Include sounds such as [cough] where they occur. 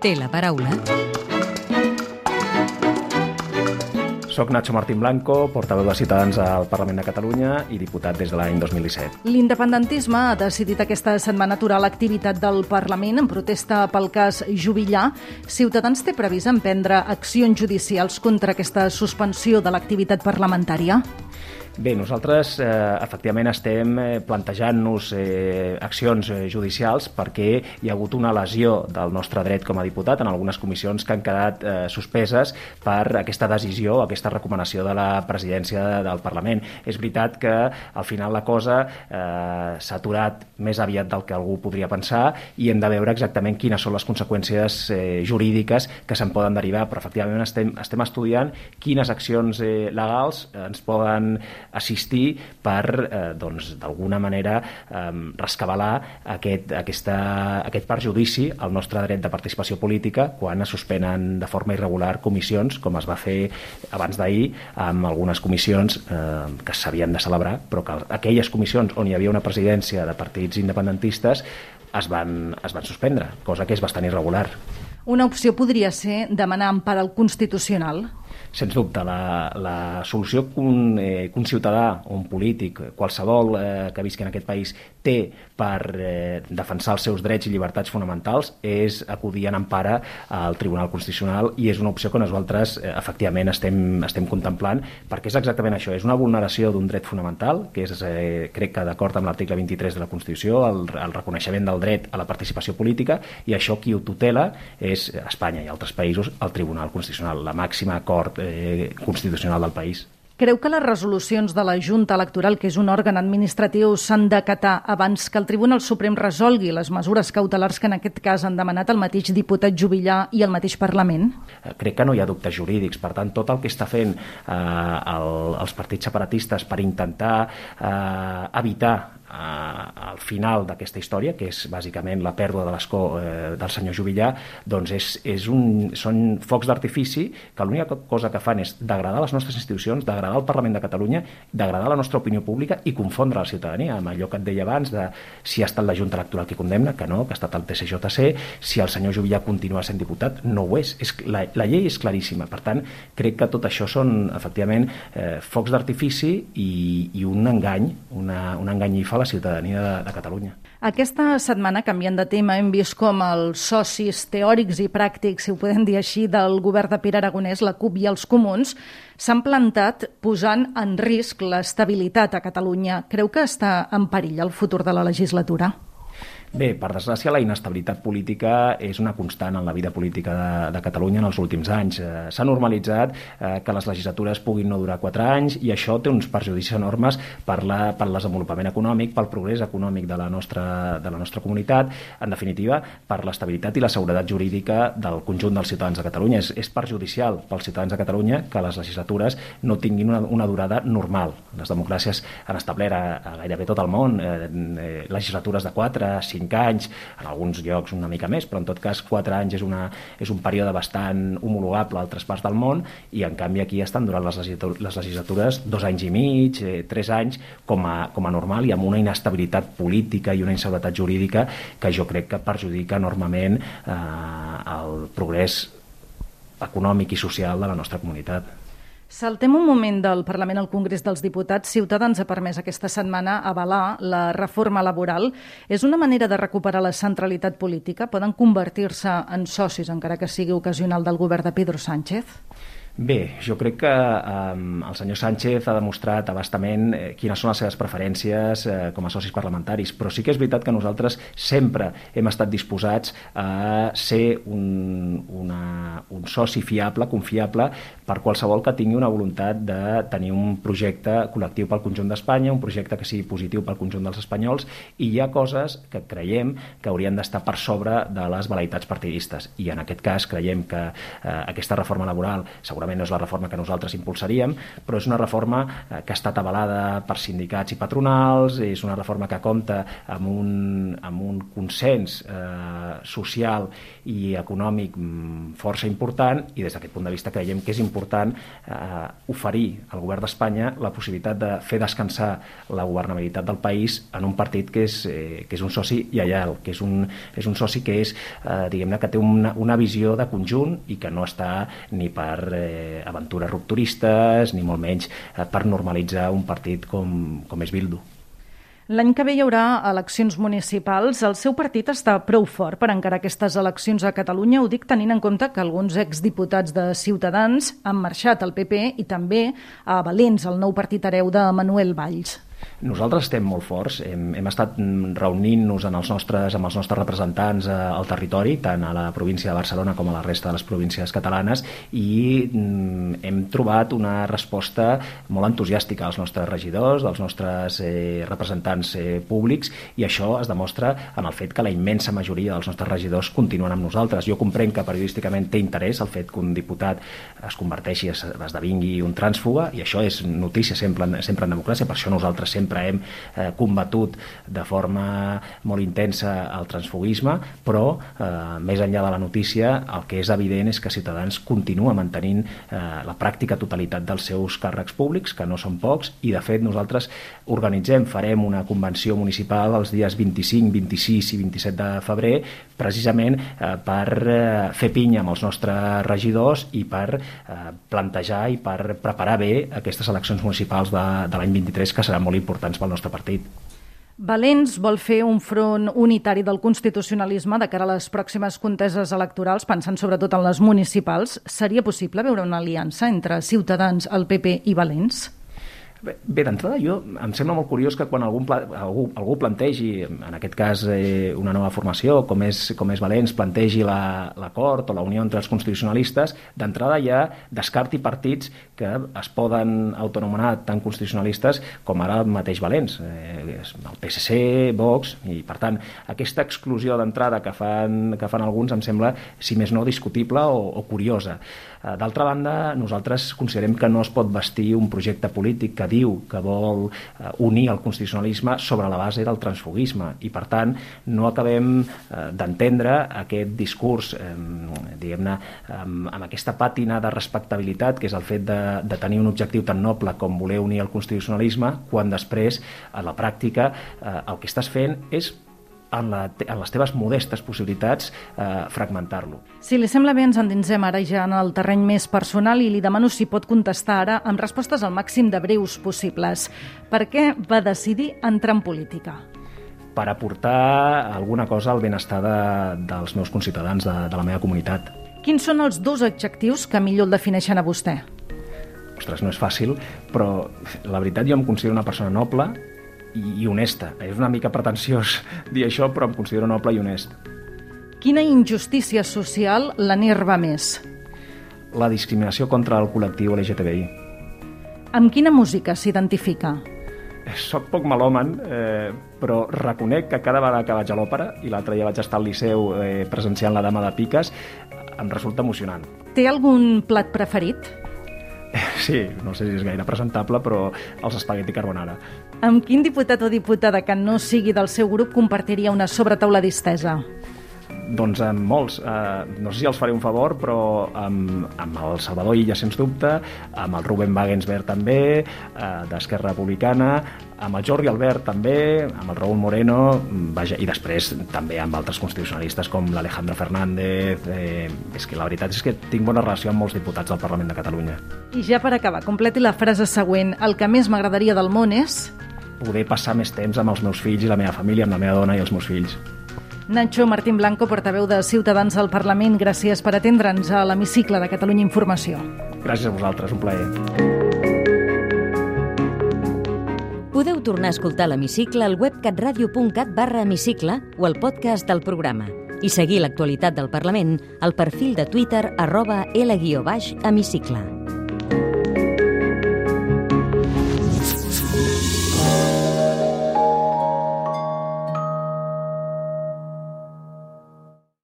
Té la paraula Soc Nacho Martín Blanco, portaveu de Ciutadans al Parlament de Catalunya i diputat des de l'any 2017. L'independentisme ha decidit aquesta setmana aturar l'activitat del Parlament en protesta pel cas Jubillà. Ciutadans té previst emprendre accions judicials contra aquesta suspensió de l'activitat parlamentària? Bé, nosaltres eh, efectivament estem eh, plantejant-nos eh, accions eh, judicials perquè hi ha hagut una lesió del nostre dret com a diputat en algunes comissions que han quedat eh, suspeses per aquesta decisió, aquesta recomanació de la presidència del Parlament. És veritat que al final la cosa eh, s'ha aturat més aviat del que algú podria pensar i hem de veure exactament quines són les conseqüències eh, jurídiques que se'n poden derivar, però efectivament estem, estem estudiant quines accions eh, legals ens poden assistir per, eh, doncs, d'alguna manera, eh, rescabalar aquest, aquesta, aquest perjudici al nostre dret de participació política quan es suspenen de forma irregular comissions, com es va fer abans d'ahir amb algunes comissions eh, que s'havien de celebrar, però que aquelles comissions on hi havia una presidència de partits independentistes es van, es van suspendre, cosa que és bastant irregular. Una opció podria ser demanar empar al Constitucional? Sens dubte, la, la solució que un, eh, que un ciutadà o un polític, qualsevol eh, que visqui en aquest país, té per eh, defensar els seus drets i llibertats fonamentals és acudir en empara al Tribunal Constitucional i és una opció que nosaltres eh, efectivament estem, estem contemplant perquè és exactament això, és una vulneració d'un dret fonamental, que és, eh, crec que d'acord amb l'article 23 de la Constitució, el, el reconeixement del dret a la participació política i això qui ho tutela és Espanya i altres països, el Tribunal Constitucional, la màxima acord eh, constitucional del país. Creu que les resolucions de la Junta Electoral, que és un òrgan administratiu, s'han d'acatar abans que el Tribunal Suprem resolgui les mesures cautelars que en aquest cas han demanat el mateix diputat Jubillà i el mateix Parlament? Eh, crec que no hi ha dubtes jurídics. Per tant, tot el que està fent eh, el, els partits separatistes per intentar eh, evitar al final d'aquesta història, que és bàsicament la pèrdua de l'escó eh, del senyor Jubillà, doncs és, és un, són focs d'artifici que l'única cosa que fan és degradar les nostres institucions, degradar el Parlament de Catalunya, degradar la nostra opinió pública i confondre la ciutadania amb allò que et deia abans de si ha estat la Junta Electoral que condemna, que no, que ha estat el TCJC, si el senyor Jubillà continua sent diputat, no ho és. és la, la llei és claríssima. Per tant, crec que tot això són, efectivament, eh, focs d'artifici i, i un engany, una, un enganyifa la ciutadania de, de Catalunya. Aquesta setmana, canviant de tema, hem vist com els socis teòrics i pràctics, si ho podem dir així, del govern de Pere Aragonès, la CUP i els Comuns, s'han plantat posant en risc l'estabilitat a Catalunya. Creu que està en perill el futur de la legislatura? Bé, per desgràcia, la inestabilitat política és una constant en la vida política de, de Catalunya en els últims anys. Eh, S'ha normalitzat eh, que les legislatures puguin no durar quatre anys i això té uns perjudicis enormes per, la, per el desenvolupament econòmic, pel progrés econòmic de la nostra, de la nostra comunitat, en definitiva, per l'estabilitat i la seguretat jurídica del conjunt dels ciutadans de Catalunya. És, és perjudicial pels ciutadans de Catalunya que les legislatures no tinguin una, una durada normal. Les democràcies han establert a, a gairebé tot el món eh, eh, legislatures de 4, 5 5 anys, en alguns llocs una mica més, però en tot cas 4 anys és, una, és un període bastant homologable a altres parts del món i en canvi aquí estan durant les, legislatures, les legislatures dos anys i mig, eh, anys com a, com a normal i amb una inestabilitat política i una inseguretat jurídica que jo crec que perjudica enormement eh, el progrés econòmic i social de la nostra comunitat. Saltem un moment del Parlament al Congrés dels Diputats. Ciutadans ha permès aquesta setmana avalar la reforma laboral. És una manera de recuperar la centralitat política? Poden convertir-se en socis, encara que sigui ocasional, del govern de Pedro Sánchez? Bé, jo crec que eh, el senyor Sánchez ha demostrat abastament eh, quines són les seves preferències eh, com a socis parlamentaris, però sí que és veritat que nosaltres sempre hem estat disposats a ser un, una, un soci fiable, confiable, per qualsevol que tingui una voluntat de tenir un projecte col·lectiu pel conjunt d'Espanya, un projecte que sigui positiu pel conjunt dels espanyols, i hi ha coses que creiem que haurien d'estar per sobre de les velaitats partidistes. I en aquest cas creiem que eh, aquesta reforma laboral segurament segurament no és la reforma que nosaltres impulsaríem, però és una reforma eh, que ha estat avalada per sindicats i patronals, és una reforma que compta amb un, amb un consens eh, social i econòmic mm, força important i des d'aquest punt de vista creiem que és important eh, oferir al govern d'Espanya la possibilitat de fer descansar la governabilitat del país en un partit que és, eh, que és un soci lleial, que és un, és un soci que és, eh, diguem-ne, que té una, una visió de conjunt i que no està ni per eh, aventures rupturistes ni molt menys eh, per normalitzar un partit com, com és Bildu. L'any que ve hi haurà eleccions municipals. El seu partit està prou fort per encarar aquestes eleccions a Catalunya. Ho dic tenint en compte que alguns exdiputats de Ciutadans han marxat al PP i també a Valents, el nou partit hereu de Manuel Valls. Nosaltres estem molt forts, hem, hem estat reunint-nos amb els nostres, amb els nostres representants eh, al territori, tant a la província de Barcelona com a la resta de les províncies catalanes, i mm, hem trobat una resposta molt entusiàstica als nostres regidors, dels nostres eh, representants eh, públics, i això es demostra en el fet que la immensa majoria dels nostres regidors continuen amb nosaltres. Jo comprenc que periodísticament té interès el fet que un diputat es converteixi, es, esdevingui un trànsfuga, i això és notícia sempre, sempre en democràcia, per això nosaltres sempre hem eh, combatut de forma molt intensa el transfugisme, però eh, més enllà de la notícia el que és evident és que Ciutadans continua mantenint eh, la pràctica totalitat dels seus càrrecs públics, que no són pocs, i de fet nosaltres organitzem, farem una convenció municipal els dies 25, 26 i 27 de febrer precisament eh, per eh, fer pinya amb els nostres regidors i per eh, plantejar i per preparar bé aquestes eleccions municipals de, de l'any 23 que seran molt importants pel nostre partit. Valents vol fer un front unitari del constitucionalisme de cara a les pròximes conteses electorals, pensant sobretot en les municipals. Seria possible veure una aliança entre Ciutadans, el PP i Valents? Bé, bé d'entrada, jo em sembla molt curiós que quan algun, algú, algú plantegi, en aquest cas eh, una nova formació, com és, com és Valents, plantegi l'acord la, o la unió entre els constitucionalistes, d'entrada ja descarti partits que es poden autonomenar tan constitucionalistes com ara el mateix Valents, eh, el PSC, Vox, i per tant, aquesta exclusió d'entrada que, fan, que fan alguns em sembla, si més no, discutible o, o curiosa. Eh, d'altra banda, nosaltres considerem que no es pot vestir un projecte polític que diu que vol eh, unir el constitucionalisme sobre la base del transfugisme i per tant no acabem eh, d'entendre aquest discurs eh, diguem-ne amb, amb aquesta pàtina de respectabilitat que és el fet de, de tenir un objectiu tan noble com voler unir el constitucionalisme quan després a la pràctica eh, el que estàs fent és en, la, en les teves modestes possibilitats eh, fragmentar-lo. Si li sembla bé, ens endinsem ara ja en el terreny més personal i li demano si pot contestar ara amb respostes al màxim de breus possibles. Per què va decidir entrar en política? Per aportar alguna cosa al benestar de, dels meus conciutadans, de, de la meva comunitat. Quins són els dos adjectius que millor el defineixen a vostè? Ostres, no és fàcil, però la veritat jo em considero una persona noble i, i honesta. És una mica pretensiós [laughs] dir això, però em considero noble i honest. Quina injustícia social l'enerva més? La discriminació contra el col·lectiu LGTBI. Amb quina música s'identifica? Soc poc malòman, eh, però reconec que cada vegada que vaig a l'òpera, i l'altre dia vaig estar al Liceu eh, presenciant la Dama de Piques, em resulta emocionant. Té algun plat preferit? [laughs] Sí, no sé si és gaire presentable, però els espagueti carbonara. Amb quin diputat o diputada que no sigui del seu grup compartiria una sobretaula distesa? Doncs amb molts. Eh, no sé si els faré un favor, però amb, amb el Salvador Illa, sens dubte, amb el Ruben Wagensberg també, eh, d'Esquerra Republicana, amb el Jordi Albert també, amb el Raúl Moreno, vaja, i després també amb altres constitucionalistes com l'Alejandro Fernández. Eh, és que la veritat és que tinc bona relació amb molts diputats del Parlament de Catalunya. I ja per acabar, completi la frase següent. El que més m'agradaria del món és... Poder passar més temps amb els meus fills i la meva família, amb la meva dona i els meus fills. Nacho Martín Blanco, portaveu de Ciutadans al Parlament, gràcies per atendre'ns a l'hemicicle de Catalunya Informació. Gràcies a vosaltres, un plaer. Podeu tornar a escoltar l'hemicicle al web catradio.cat barra hemicicle o al podcast del programa i seguir l'actualitat del Parlament al perfil de Twitter arroba L-hemicicle.